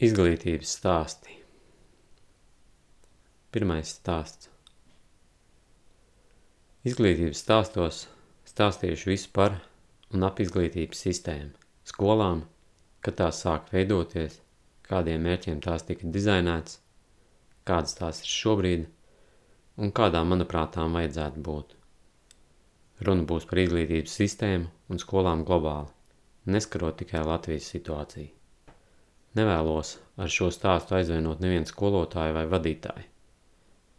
Izglītības stāsti. Pirmais stāsts. Izglītības stāstos stāstījuši visu par un ap izglītības sistēmu, skolām, kad tās sāk veidoties, kādiem mērķiem tās tika dizainētas, kādas tās ir šobrīd un kādām, manuprāt, tām vajadzētu būt. Runa būs par izglītības sistēmu un skolām globāli, neskarot tikai Latvijas situāciju. Nevēlos ar šo stāstu aizvainot nevienu skolotāju vai vadītāju.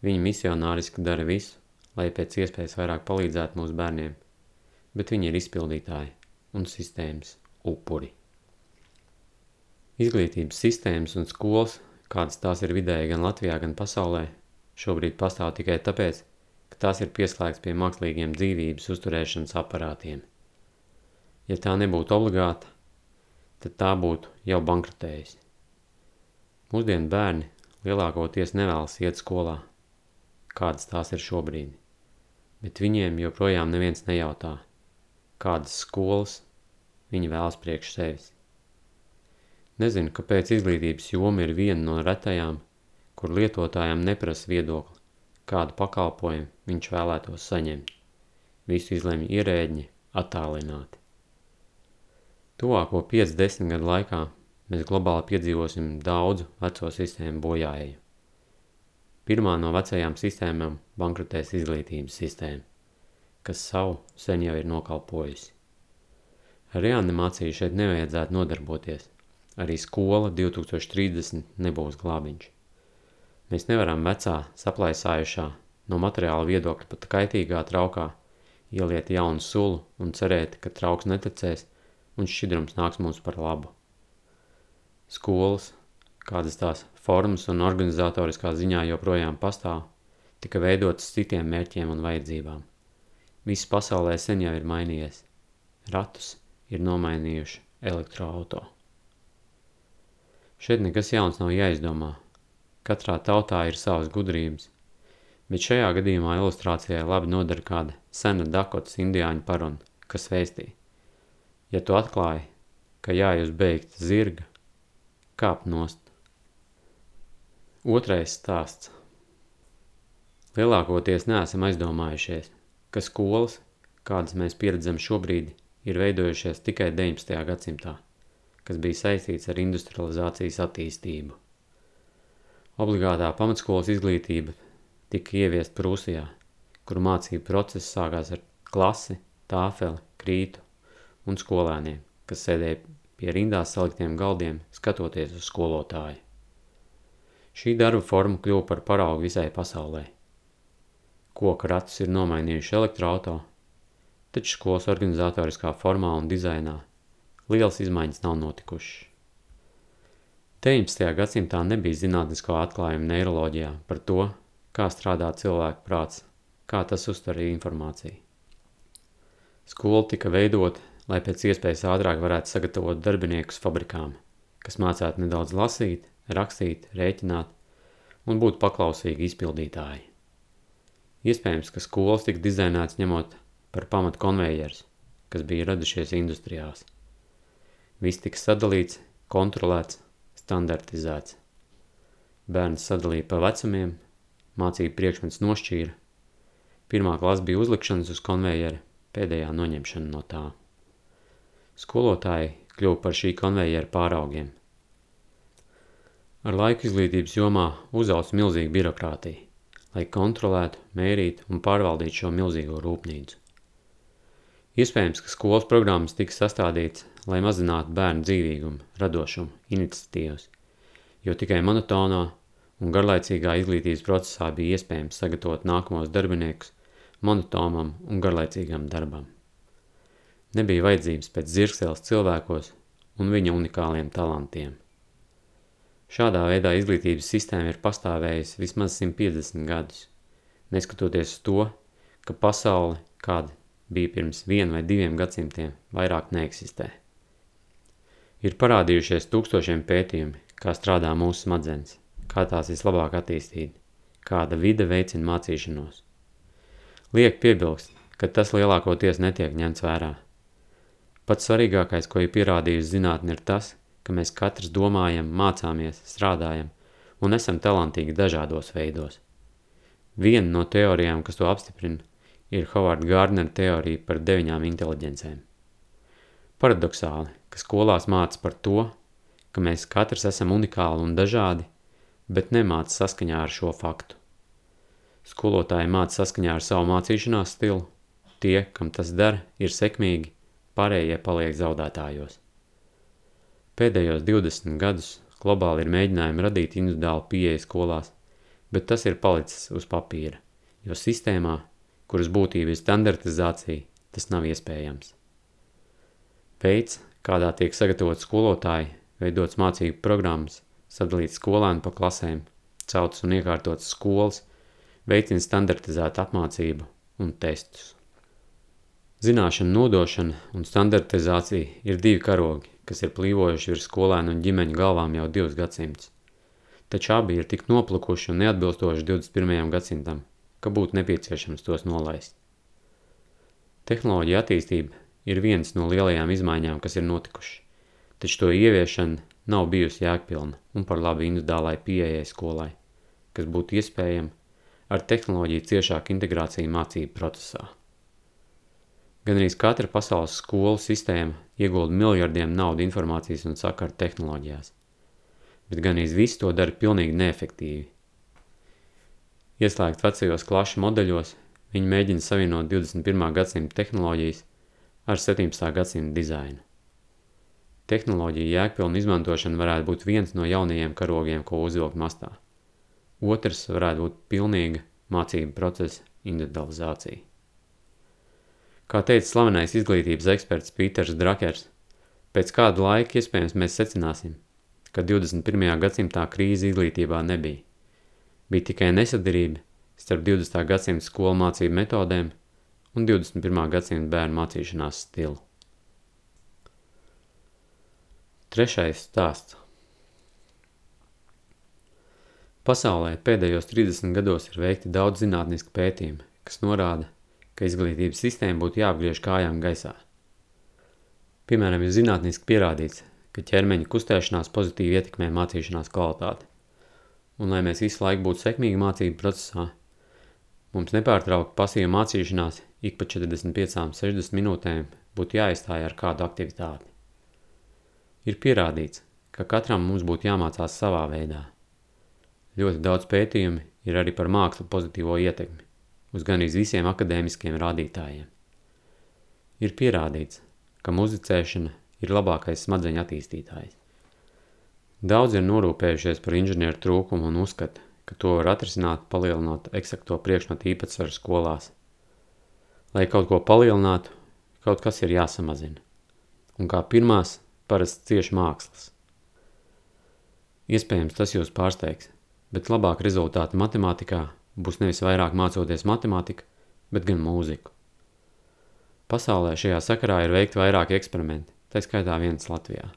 Viņi misionāriski dara visu, lai pēc iespējas vairāk palīdzētu mūsu bērniem, bet viņi ir izpildītāji un sistēmas upuri. Izglītības sistēmas un skolas, kādas tās ir vidēji gan Latvijā, gan pasaulē, šobrīd pastāv tikai tāpēc, ka tās ir pieslēgts pie mākslīgiem dzīvības uzturēšanas aparātiem. Ja tā nebūtu obligāta, tad tā būtu jau bankrotējusi. Mūsdienu bērni lielākoties nevēlas iet skolā, kādas tās ir šobrīd, bet viņiem joprojām neviens nejautā, kādas skolas viņi vēlas priekš sevis. Nezinu, kāpēc izglītības joma ir viena no retajām, kur lietotājiem neprasa viedokli, kādu pakalpojumu viņš vēlētos saņemt. Visu izlemj ierēģi attālināti. Tuvāko 5-10 gadu laikā mēs globāli piedzīvosim daudzu veco sistēmu bojāēju. Pirmā no vecajām sistēmām bankrotēs izglītības sistēma, kas savu sen jau ir nokalpojusi. Ar reanimāciju šeit nevajadzētu nodarboties. Arī skola 2030 nebūs glābiņš. Mēs nevaram vecā, saplaisājušā, no materiāla viedokļa pat kaitīgā traukā ieliet jaunu sulu un cerēt, ka trauks netecēs un šķidrums nāks mums par labu. Skolas, kādas tās formas un organizatoriskā ziņā joprojām pastāv, tika veidotas citiem mērķiem un vajadzībām. Viss pasaulē sen jau ir mainījies. Ratus ir nomainījuši elektroauto. Šeit nekas jauns nav jāizdomā. Katrā tautā ir savas gudrības, bet šajā gadījumā ilustrācijai labi nodara kāda sena Dakotas indiāņu paruna, kas vēstīja. Ja tu atklāji, ka jāj uz beigta zirga, kāp nost. Otrais stāsts. Lielākoties neesam aizdomājušies, ka skolas, kādas mēs pieredzam šobrīd, ir veidojušies tikai 19. gadsimtā, kas bija saistīts ar industrializācijas attīstību. Obligātā pamatskolas izglītība tika ieviest Prūsijā, kur mācību process sākās ar klasi, tāfeli, krītu un skolēniem, kas sēdēja pie rindās saliktiem galdiem, skatoties uz skolotāju. Šī darba forma kļuva par paraugu visai pasaulē. Koka ratus ir nomainījuši elektroauto, taču skolas organizatoriskā formā un dizainā liels izmaiņas nav notikušas. 19. gadsimtā nebija zinātnisko atklājumu neiroloģijā par to, kā strādā cilvēka prāts, kā tas uztver informāciju. Skola tika veidota, lai pēc iespējas ātrāk varētu sagatavot darbiniekus fabrikām, kas mācētu nedaudz lasīt, rakstīt, rēķināt un būt paklausīgi izpildītāji. Iespējams, ka skolas tika dizainēts ņemot par pamatu konvejers, kas bija radušies industrijās. Viss tika sadalīts, kontrolēts, standartizēts. Bērns sadalīja pa vecumiem, mācību priekšmets nošķīra. Pirmā klasa bija uzlikšanas uz konvejera, pēdējā noņemšana no tā. Skolotāji kļuva par šī konvejera pāraugiem. Ar laiku izglītības jomā uzauc milzīga birokrātija, lai kontrolētu, mērītu un pārvaldītu šo milzīgo rūpnīcu. Iespējams, ka skolas programmas tika sastādīts, lai mazinātu bērnu dzīvīgumu, radošumu, iniciatīvas, jo tikai monotonā un garlaicīgā izglītības procesā bija iespējams sagatavot nākamos darbiniekus monotomam un garlaicīgam darbam. Nebija vajadzības pēc zirgseles cilvēkos un viņa unikāliem talantiem. Šādā veidā izglītības sistēma ir pastāvējusi vismaz 150 gadus, neskatoties uz to, ka pasaule, kāda bija pirms vienu vai diviem gadsimtiem, vairāk neeksistē. Ir parādījušies tūkstošiem pētījumi, kā strādā mūsu smadzenes, kā tās vislabāk attīstīt, kāda vide veicina mācīšanos. Liek piebilst, ka tas lielākoties netiek ņemts vērā – Pats svarīgākais, ko ir pierādījusi zinātne, ir tas, ka mēs katrs domājam, mācāmies, strādājam un esam talantīgi dažādos veidos. Viena no teorijām, kas to apstiprina, ir Howard Gardner teorija par deviņām inteliģencēm. Paradoxāli, ka skolās māca par to, ka mēs katrs esam unikāli un dažādi, bet nemāca saskaņā ar šo faktu. Skolotāji māca saskaņā ar savu mācīšanās stilu, tie, kam tas dara, ir sekmīgi, pārējie paliek zaudētājos. Pēdējos 20 gadus globāli ir mēģinājumi radīt individuālu pieeju skolās, bet tas ir palicis uz papīra, jo sistēmā, kuras būtība ir standartizācija, tas nav iespējams. Veids, kādā tiek sagatavot skolotāji, veidots mācību programmas, sadalīts skolēnu pa klasēm, celtas un iekārtotas skolas, veicina standartizētu apmācību un testus. Zināšana nodošana un standartizācija ir divi karogi, kas ir plīvojuši virs skolēnu un ģimeņu galvām jau divus gadsimtus. Taču abi ir tik noplukuši un neatbilstoši 21. gadsimtam, ka būtu nepieciešams tos nolaist. Tehnoloģija attīstība ir viens no lielajām izmaiņām, kas ir notikuši taču to ieviešana nav bijusi jēgpilna un par labu individuālai pieejai skolai, kas būtu iespējama ar tehnoloģiju ciešāku integrāciju mācību procesā. Gan arī katra pasaules skolu sistēma iegulda miljardiem naudu informācijas un sakaru tehnoloģijās, bet gan arī visu to dara pilnīgi neefektīvi. Ieslēgt vecajos klašu modeļos, viņi mēģina savienot 21. gadsimta tehnoloģijas ar 17. gadsimta dizainu. Tehnoloģija jēgpilna izmantošana varētu būt viens no jaunajiem karogiem, ko uzvilkt mastā. Otrs varētu būt pilnīga mācību procesa individualizācija. Kā teica slavenais izglītības eksperts Pīters Drakers, pēc kāda laika iespējams mēs secināsim, ka 21. gadsimtā krīze izglītībā nebija. Bija tikai nesadarība starp 20. gadsimta skolu mācību metodēm un 21. gadsimta bērnu mācīšanās stilu. Trešais stāsts. Pasaulē pēdējos 30 gados ir veikti daudz zinātniski pētījumi, kas norāda, ka izglītības sistēma būtu jāapgriež kājām gaisā. Piemēram, ir zinātniski pierādīts, ka ķermeņa kustēšanās pozitīvi ietekmē mācīšanās kvalitāti. Un, lai mēs visu laiku būtu sekmīgi mācību procesā, mums nepārtraukti pasīva mācīšanās ik pa 45-60 minūtēm būtu jāizstāja ar kādu aktivitāti. Ir pierādīts, ka katram mums būtu jāmācās savā veidā. Ļoti daudz pētījumi ir arī par mākslu pozitīvo ietekmi uz gan iz visiem akadēmiskiem rādītājiem. Ir pierādīts, ka muzicēšana ir labākais smadzeņu attīstītājs. Daudz ir norūpējušies par inženieru trūkumu un uzskata, ka to var atrisināt, palielinot eksakto priekšmetu īpatsvaru skolās. Lai kaut ko palielinātu, kaut kas ir jāsamazina. Un kā pirmās parasti cieši mākslas. Iespējams, tas jūs pārsteigs, bet labāk rezultāti matemātikā būs nevis vairāk mācoties matemātiku, bet gan mūziku. Pasaulē šajā sakarā ir veikti vairāki eksperimenti, tā skaitā viens Latvijā.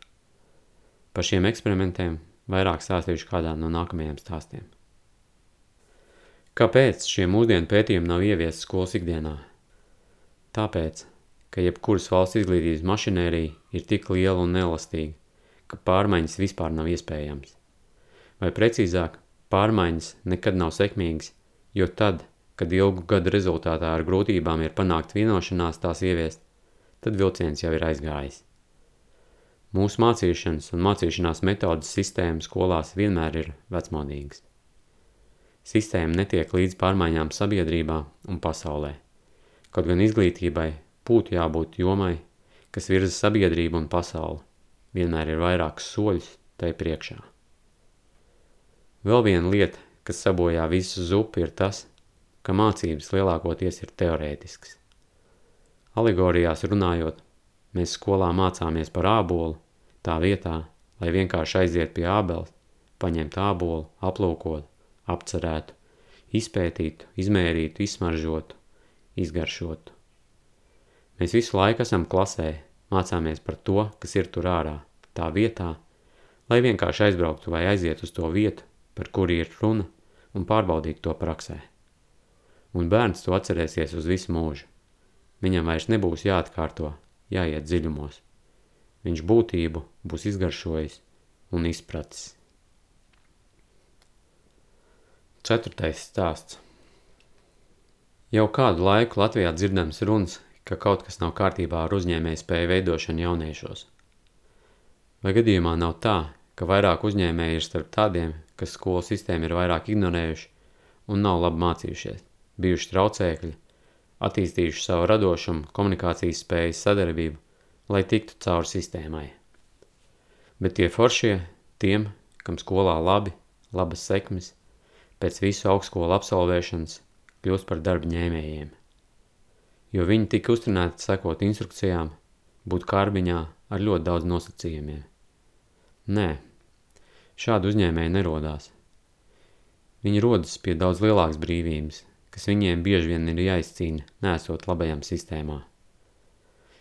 Par šiem eksperimentiem vairāk stāstīšu kādā no nākamajiem stāstiem. Kāpēc šie mūsdienu pētījumi nav ieviesti skolas ikdienā? Tāpēc, ka jebkuras valsts izglītības mašinērija ir tik liela un neelastīga, ka pārmaiņas vispār nav iespējams. Vai precīzāk, pārmaiņas nekad nav sekmīgas, jo tad, kad ilgu gadu rezultātā ar grūtībām ir panākt vienošanās tās ieviest, tad vilciens jau ir aizgājis. Mūsu mācīšanas un mācīšanās metodas sistēma skolās vienmēr ir vecmodīgas. Sistēma netiek līdz pārmaiņām sabiedrībā un pasaulē. Kaut gan izglītībai būtu jābūt jomai, kas virza sabiedrību un pasauli. Vienmēr ir vairākas soļus tai priekšā. Vēl viena lieta, kas sabojā visu zupu, ir tas, ka mācības lielākoties ir teorētisks. Alegorijās runājot, mēs skolā mācāmies par ābolu, tā vietā, lai vienkārši aiziet pie ābeles, paņemt ābolu, aplūkot, apcerētu, izpētītu, izmērītu, izsmaržotu, izgaršotu. Mēs visu laiku esam klasē, mācāmies par to, kas ir tur ārā, tā vietā, lai vienkārši aizbrauktu vai aiziet uz to vietu, par kuri ir runa, un pārbaudītu to praksē. Un bērns to atcerēsies uz visu mūžu. Viņam vairs nebūs jāatkārto, jāiet dziļumos. viņš būtību būs izgaršojis un izpratis. Ceturtais stāsts. Jau kādu laiku Latvijā dzirdams runas, ka kaut kas nav kārtībā ar uzņēmēju spēju veidošanu jauniešos. Vai gadījumā nav tā, ka vairāk uzņēmēji ir starp tādiem, kas skolu sistēmu ir vairāk ignorējuši un nav labi mācījušies, bijuši traucēkļi, attīstījuši savu radošumu, komunikācijas spējas sadarbību, lai tiktu cauri sistēmai. Bet tie foršie, tiem, kam skolā labi, labas sekmes, pēc visu augstskolu absolvēšanas kļūst par darba ņēmējiem. Jo viņi tika uztrenēti sekot instrukcijām, būt kārbiņā ar ļoti daudz nosacījumiem. Nē, šādi uzņēmēji nerodās. Viņi rodas pie daudz lielākas brīvības, kas viņiem bieži vien ir jāizcīna, nesot labajām sistēmā.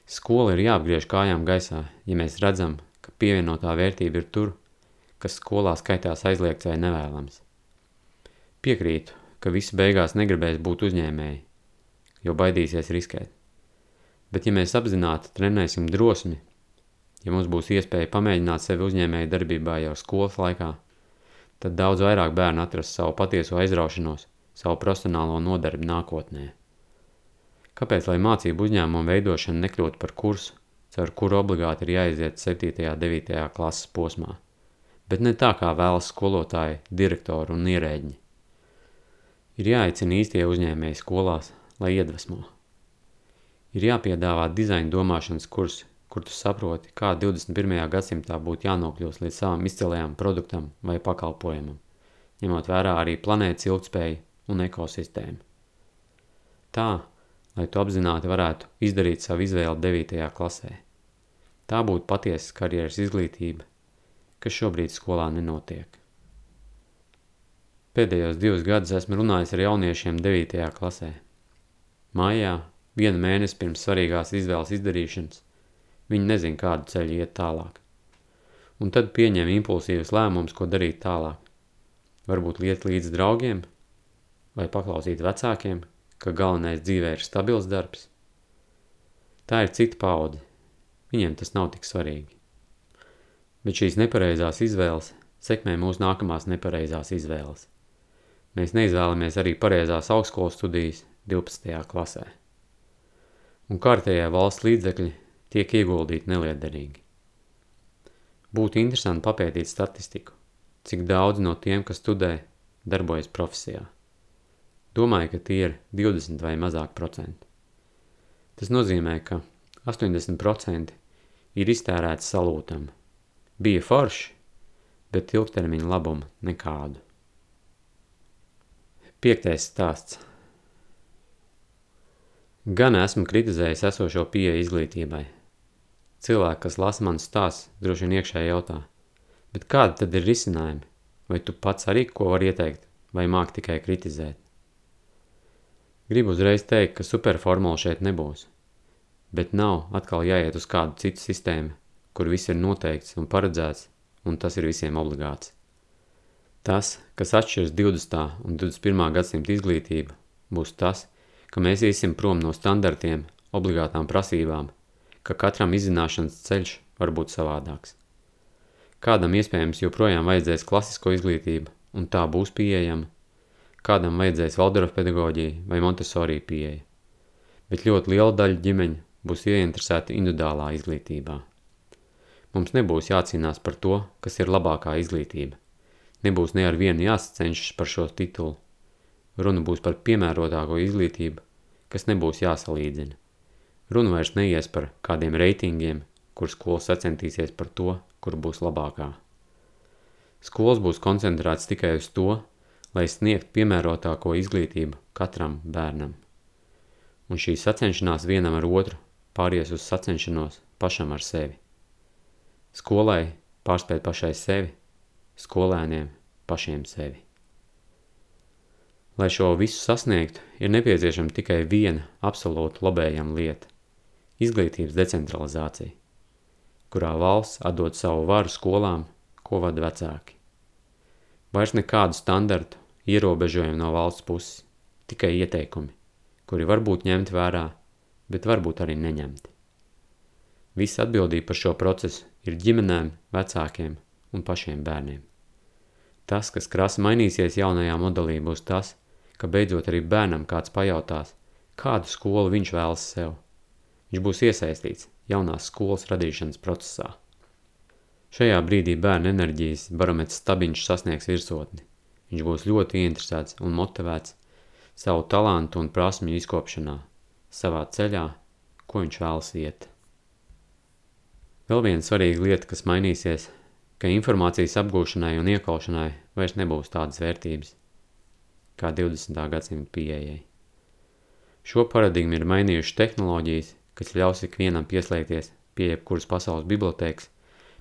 Skola ir jāapgriež kājām gaisā, ja mēs redzam, ka pievienotā vērtība ir tur, kas skolā skaitās aizliegts vai nevēlams. Piekrītu, ka visi beigās negribēs būt uzņēmēji, jo baidīsies riskēt. Bet ja mēs apzināti trenēsim drosmi, ja mums būs iespēja pamēģināt sevi uzņēmēju darbībā jau skolas laikā, tad daudz vairāk bērnu atrast savu patieso aizraušanos, savu profesionālo nodarbi nākotnē. Kāpēc, lai mācību uzņēmumu veidošana nekļūtu par kursu, caur kuru obligāti ir jāiziet 7. un 9. klases posmā, bet ne tā kā vēlas skolotāji, direktori un ierēģi. Ir jāicina īstie uzņēmēji skolās, lai iedvesmo. Ir jāpiedāvā dizaina domāšanas kursi, kur tu saproti, kā 21. gadsimtā būtu jānokļūst līdz savam izcilajam produktam vai pakalpojumam, ņemot vērā arī planētas ilgtspēju un ekosistēmu. Tā, lai tu apzināti varētu izdarīt savu izvēli 9. klasē. Tā būtu patiesa karjeras izglītība, kas šobrīd skolā nenotiek. Pēdējos divus gadus esmu runājis ar jauniešiem 9. klasē. Mājā, vienu mēnesi pirms svarīgās izvēles izdarīšanas, Viņi nezina, kādu ceļu iet tālāk. Un tad pieņem impulsīvas lēmumus, ko darīt tālāk. Varbūt liet līdz draugiem, vai paklausīt vecākiem, ka galvenais dzīvē ir stabils darbs. Tā ir cita paudze. Viņiem tas nav tik svarīgi. Bet šīs nepareizās izvēles sekmē mūsu nākamās nepareizās izvēles. Mēs neizvēlamies arī pareizās augstskolas studijas 12. klasē. Un kārtējā valsts līdzekļi tiek ieguldīti neliederīgi. Būtu interesanti papētīt statistiku, cik daudz no tiem, kas studē, darbojas profesijā. Domāju, ka tie ir 20 vai mazāk procenti. Tas nozīmē, ka 80% ir iztērēts salūtam. Bija forši, bet ilgtermiņa labuma nekādu. Piektais stāsts. Gan esmu kritizējis esošo pieeja izglītībai, Cilvēki, kas lasa man stāsts, droši vien iekšēji jautā, bet kādi tad ir risinājumi? Vai tu pats arī ko var ieteikt, vai māk tikai kritizēt? Gribu uzreiz teikt, ka superformula šeit nebūs, bet nav atkal jāiet uz kādu citu sistēmu, kur viss ir noteikts un paredzēts, un tas ir visiem obligāts. Tas, kas atšķirs 20. un 21. gadsimta izglītību, būs tas, ka mēs iesim prom no standartiem, obligātām prasībām – ka katram izzināšanas ceļš var būt savādāks. Kādam iespējams joprojām vajadzēs klasisko izglītību, un tā būs pieejama, kādam vajadzēs Valdorf pedagoģija vai Montessori pieeja, bet ļoti liela daļa ģimeņu būs ieinteresēta individuālā izglītībā. Mums nebūs jācīnās par to, kas ir labākā izglītība. Nebūs ne ar vienu jāsacenšas par šo titulu. Runa būs par piemērotāko izglītību, kas nebūs jāsalīdzina. Runa vairs neies par kādiem reitingiem, kur skola sacentīsies par to, kur būs labākā. Skolas būs koncentrēts tikai uz to, lai sniegt piemērotāko izglītību katram bērnam. Un šī sacenšanās vienam ar otru pāries uz sacenšanos pašam ar sevi. Skolai pārspēt pašai sevi, skolēniem pašiem sevi. Lai šo visu sasniegtu, ir nepieciešama tikai viena absolūti labējama lieta izglītības decentralizācija, kurā valsts atdod savu varu skolām, ko vada vecāki. Vairs nekādu standartu, ierobežojumu no valsts puses, tikai ieteikumi, kuri var būt ņemti vērā, bet varbūt arī neņemti. Visa atbildība par šo procesu ir ģimenēm, vecākiem un pašiem bērniem. Tas, kas krasi mainīsies jaunajā modelī, būs tas, ka beidzot arī bērnam kāds pajautās, kādu skolu viņš vēlas sev. Viņš būs iesaistīts jaunās skolas radīšanas procesā. Šajā brīdī bērna enerģijas barometrs stabiņš sasniegs virsotni. Viņš būs ļoti interesēts un motivēts savu talantu un prasmju izkopšanā, savā ceļā, ko viņš vēlas iet. Vēl viena svarīga lieta, kas mainīsies, ka informācijas apgūšanai un iekaušanai vairs nebūs tādas vērtības kā 20. gadsimta pieejai. Šo paradigmu ir mainījušas tehnoloģijas, kas ļaus ikvienam pieslēgties pie jebkuras pasaules bibliotēkas,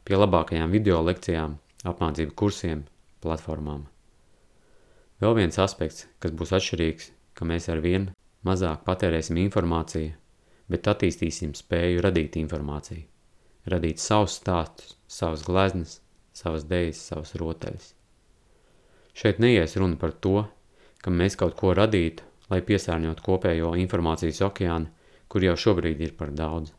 pie labākajām video lekcijām, apmācību kursiem, platformām. Vēl viens aspekts, kas būs atšķirīgs, ka mēs ar vien mazāk patērēsim informāciju, bet attīstīsim spēju radīt informāciju radīt savus stāstus, savas gleznas, savas dejas, savas rotaļas. Šeit neies runa par to, ka mēs kaut ko radītu, lai piesārņot kopējo informācijas okeānu, kur jau šobrīd ir par daudz.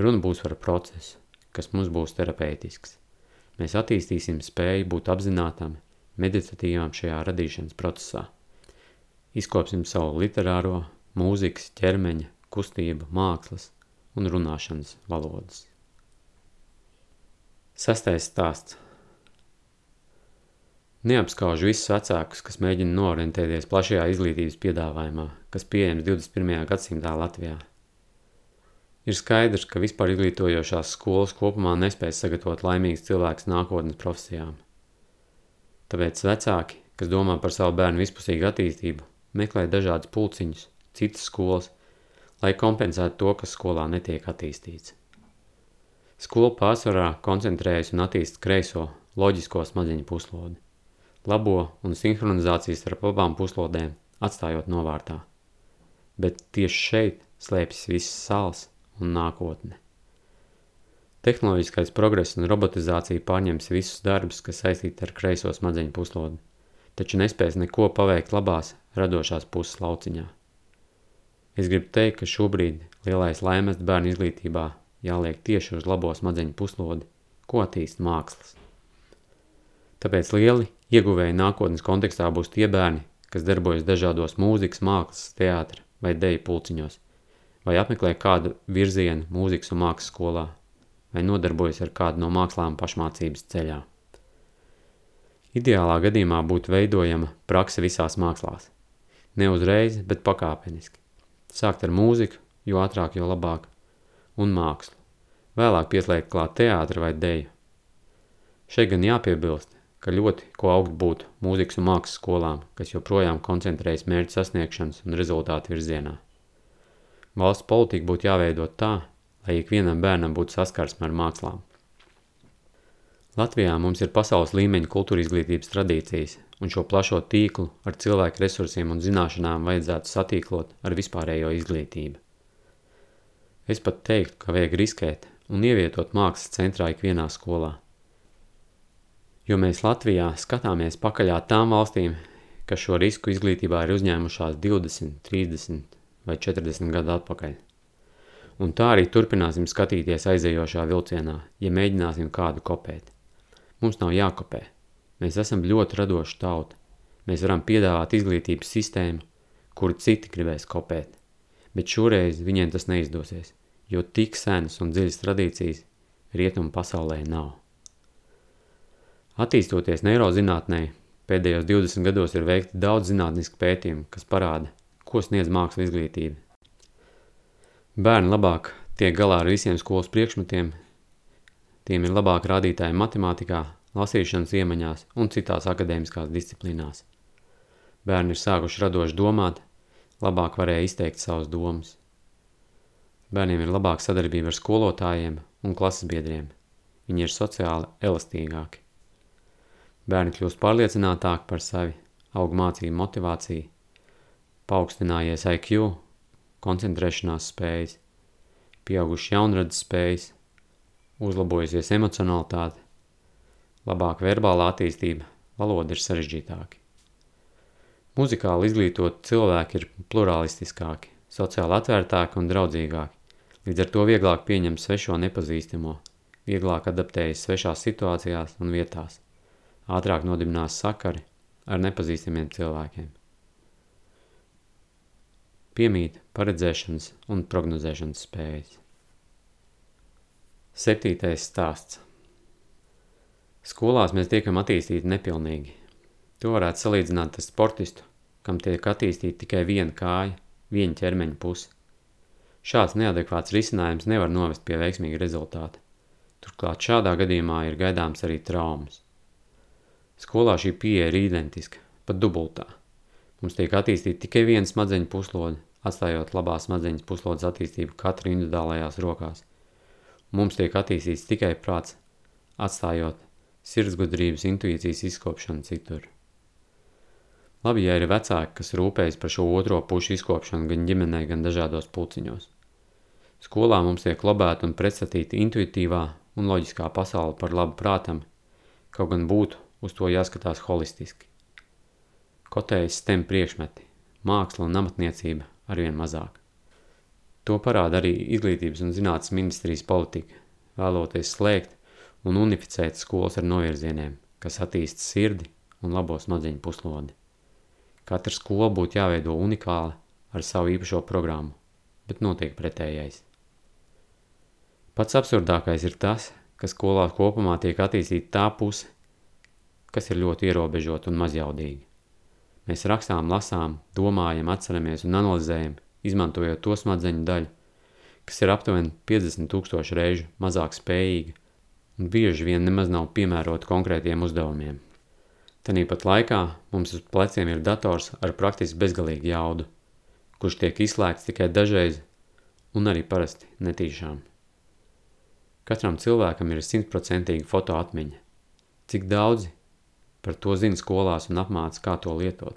Runa būs par procesu, kas mums būs terapeitisks. Mēs attīstīsim spēju būt apzinātam, meditatīvam šajā radīšanas procesā. Izkopsim savu literāro, mūzikas, ķermeņa, kustību, mākslas un runāšanas valodas. Sastais stāsts. Neapskaužu visus vecākus, kas mēģina noorientēties plašajā izglītības piedāvājumā, kas pieejams 21. gadsimtā Latvijā. Ir skaidrs, ka vispār izglītojošās skolas kopumā nespēj sagatavot laimīgus cilvēkus nākotnes profesijām. Tāpēc vecāki, kas domā par savu bērnu vispusīgu attīstību, meklē dažādas pulciņus, citas skolas, lai kompensētu to, kas skolā netiek attīstīts. Skola pārsvarā koncentrējas un attīst kreiso, loģisko smadzeņu puslodi, labo un sinhronizācijas starp abām puslodēm atstājot novārtā. Bet tieši šeit slēpjas viss sāls un nākotne. Tehnoloģiskais progress un robotizācija pārņems visus darbus, kas saistīti ar kreiso smadzeņu puslodi, taču nespēs neko paveikt labās, radošās puses lauciņā. Es gribu teikt, ka šobrīd lielais laimes bērnu izglītībā jāliek tieši uz labo smadzeņu puslodi, ko attīst mākslas. Tāpēc lieli ieguvēji nākotnes kontekstā būs tie bērni, kas darbojas dažādos mūzikas, mākslas, teātra vai deju pulciņos, vai apmeklē kādu virzienu mūzikas un mākslas skolā, vai nodarbojas ar kādu no mākslām pašmācības ceļā. Ideālā gadījumā būtu veidojama prakse visās mākslās. Ne uzreiz, bet pakāpeniski. Sākt ar mūziku, jo ātrāk, jo labāk, un mākslu. Vēlāk pieslēgt klāt teātri vai deju. Šeit gan jāpiebilst, ka ļoti ko augt būtu mūzikas un mākslas skolām, kas joprojām koncentrējas mērķu sasniegšanas un rezultātu virzienā. Valsts politika būtu jāveido tā, lai ikvienam bērnam būtu saskarsme ar mākslām. Latvijā mums ir pasaules līmeņa kultūra izglītības tradīcijas, un šo plašo tīklu ar cilvēku resursiem un zināšanām vajadzētu satīklot ar vispārējo izglītību. Es pat teiktu, ka vajag riskēt un ievietot mākslas centrā ikvienā skolā. Jo mēs Latvijā skatāmies pakaļā tām valstīm, kas šo risku izglītībā ir uzņēmušās 20, 30 vai 40 gadu atpakaļ. Un tā arī turpināsim skatīties aizejošā vilcienā, ja mēģināsim kādu kopēt. Mums nav jākopē. Mēs esam ļoti radoši tauta. Mēs varam piedāvāt izglītības sistēmu, kuru citi gribēs kopēt bet šoreiz viņiem tas neizdosies, jo tik senas un dziļas tradīcijas rietumu pasaulē nav. Attīstoties neirozinātnē, pēdējos 20 gados ir veikti daudz zinātnisku pētījumu, kas parāda, ko sniedz māksla izglītība. Bērni labāk tiek galā ar visiem skolas priekšmetiem, tiem ir labāk rādītāji matemātikā, lasīšanas iemaņās un citās akadēmiskās disciplīnās. Bērni ir sākuši radoši domāt, labāk varēja izteikt savas domas. Bērniem ir labāka sadarbība ar skolotājiem un klases biedriem. Viņi ir sociāli elastīgāki. Bērni kļūst pārliecinātāki par sevi, aug mācību motivācija, paaugstinājies IQ, koncentrēšanās spējas, pieauguši jaunradzes spējas, uzlabojusies emocionalitāte, labāka verbālā attīstība, valoda ir sarežģītāka. Muzikāli izglītot cilvēki ir pluralistiskāki, sociāli atvērtāki un draudzīgāki, Līdz ar to vieglāk pieņem svešo nepazīstamo, vieglāk adaptējas svešās situācijās un vietās, ātrāk nodibinās sakari ar nepazīstamiem cilvēkiem. Piemīt paredzēšanas un prognozēšanas spējas. Septītais stāsts. Skolās mēs tiekam attīstīti nepilnīgi. To varētu salīdzināt ar sportistu, kam tiek attīstīta tikai viena kāja, viena ķermeņa puse. Šāds neadekvāts risinājums nevar novest pie veiksmīga rezultāta. Turklāt šādā gadījumā ir gaidāms arī traumas. Skolā šī pieeja ir identiska, pat dubultā. Mums tiek attīstīta tikai viena smadzeņu puslode, atstājot labā smadzeņas puslodes attīstību katra individuālajās rokās. Mums tiek attīstīts tikai prāts, atstājot sirdsgudrības intuīcijas izkopšanu citur. Labi, ja ir vecāki, kas rūpējas par šo otro pušu izkopšanu gan ģimenē, gan dažādos pulciņos. Skolā mums tiek lobēta un pretstatīta intuitīvā un loģiskā pasaule par labu prātam, kaut gan būtu uz to jāskatās holistiski. Kotējas stem priekšmeti, māksla un amatniecība arvien mazāk. To parāda arī izglītības un zinātnes ministrijas politika, vēloties slēgt un unificēt skolas ar novirzieniem, kas attīsta sirdi un labo smadzeņu puslodi. Katra skola būtu jāveido unikāla ar savu īpašo programmu, bet notiek pretējais. Pats absurdākais ir tas, ka skolā kopumā tiek attīstīta tā puse, kas ir ļoti ierobežota un mazjaudīga. Mēs rakstām, lasām, domājam, atceramies un analizējam, izmantojot to smadzeņu daļu, kas ir aptuveni 50 tūkstoši reižu mazāk spējīga un bieži vien nemaz nav piemērota konkrētiem uzdevumiem. Tanīpat laikā mums uz pleciem ir dators ar praktiski bezgalīgu jaudu, kurš tiek izslēgts tikai dažreiz un arī parasti netīšām. Katram cilvēkam ir simtprocentīga fotoatmiņa. Cik daudzi par to zina skolās un apmāca, kā to lietot.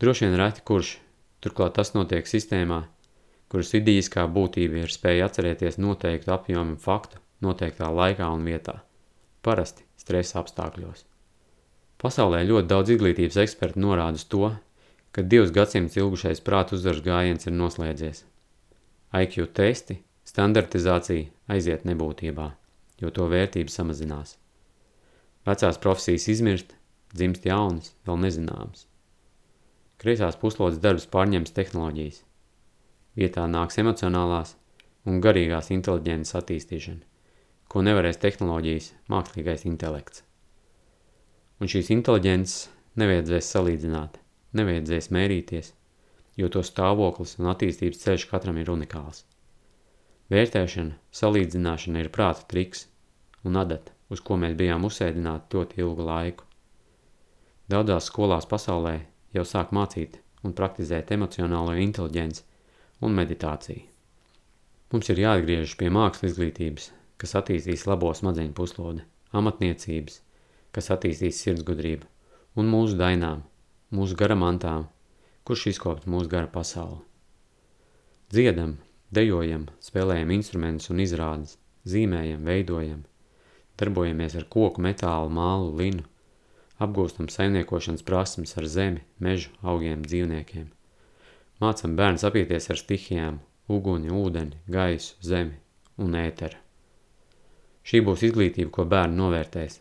Droši vien reti kurš, turklāt tas notiek sistēmā, kuras idīskā būtība ir spēja atcerēties noteiktu apjomu faktu noteiktā laikā un vietā, parasti stresa apstākļos. Pasaulē ļoti daudz izglītības eksperti norāda uz to, ka divus gadsimtus ilgušais prātu uzvaras gājiens ir noslēdzies. IQ testi, standartizācija aiziet nebūtībā, jo to vērtība samazinās. Vecās profesijas izmirst, dzimst jaunas, vēl nezināmas. Kreisās puslodes darbs pārņems tehnoloģijas. Vietā nāks emocionālās un garīgās inteliģences attīstīšana, ko nevarēs tehnoloģijas mākslīgais intelekts. Un šīs inteliģences nevajadzēs salīdzināt, nevajadzēs mērīties, jo to stāvoklis un attīstības ceļš katram ir unikāls. Vērtēšana, salīdzināšana ir prāta triks un adata uz ko mēs bijām uzsēdināti ļoti ilgu laiku. Daudzās skolās pasaulē jau sāk mācīt un praktizēt emocionālo inteliģenci un meditāciju. Mums ir jāatgriežas pie mākslas izglītības, kas attīstīs labo smadzeņu puslodi, amatniecības, kas attīstīs sirdsgudrību, un mūsu dainām, mūsu garamantām, kurš izkopt mūsu gara pasauli. Dziedam, dejojam, spēlējam instrumentus un izrādes, zīmējam, veidojam – Darbojamies ar koku, metālu, mālu, linu. Apgūstam saimniekošanas prasmes ar zemi, mežu, augiem, dzīvniekiem. Mācam bērns apieties ar stihijām, uguni, ūdeni, gaisu, zemi un ēteru. Šī būs izglītība, ko bērni novērtēs,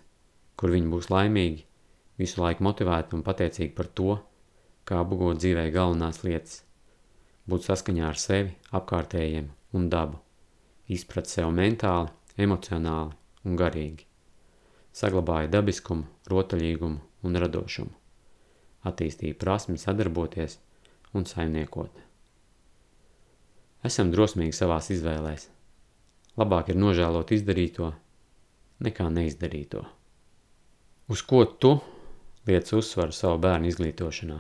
kur viņi būs laimīgi, visu laiku motivēti un pateicīgi par to, kā apgūt dzīvē galvenās lietas, būt saskaņā ar sevi, apkārtējiem un dabu, izprat sev mentāli, emocionāli un garīgi. Saglabāja dabiskumu, rotaļīgumu un radošumu. Attīstīja prasmi sadarboties un saimniekot. Esam drosmīgi savās izvēlēs. Labāk ir nožēlot izdarīto, nekā neizdarīto. Uz ko tu liec uzsvaru savu bērnu izglītošanā?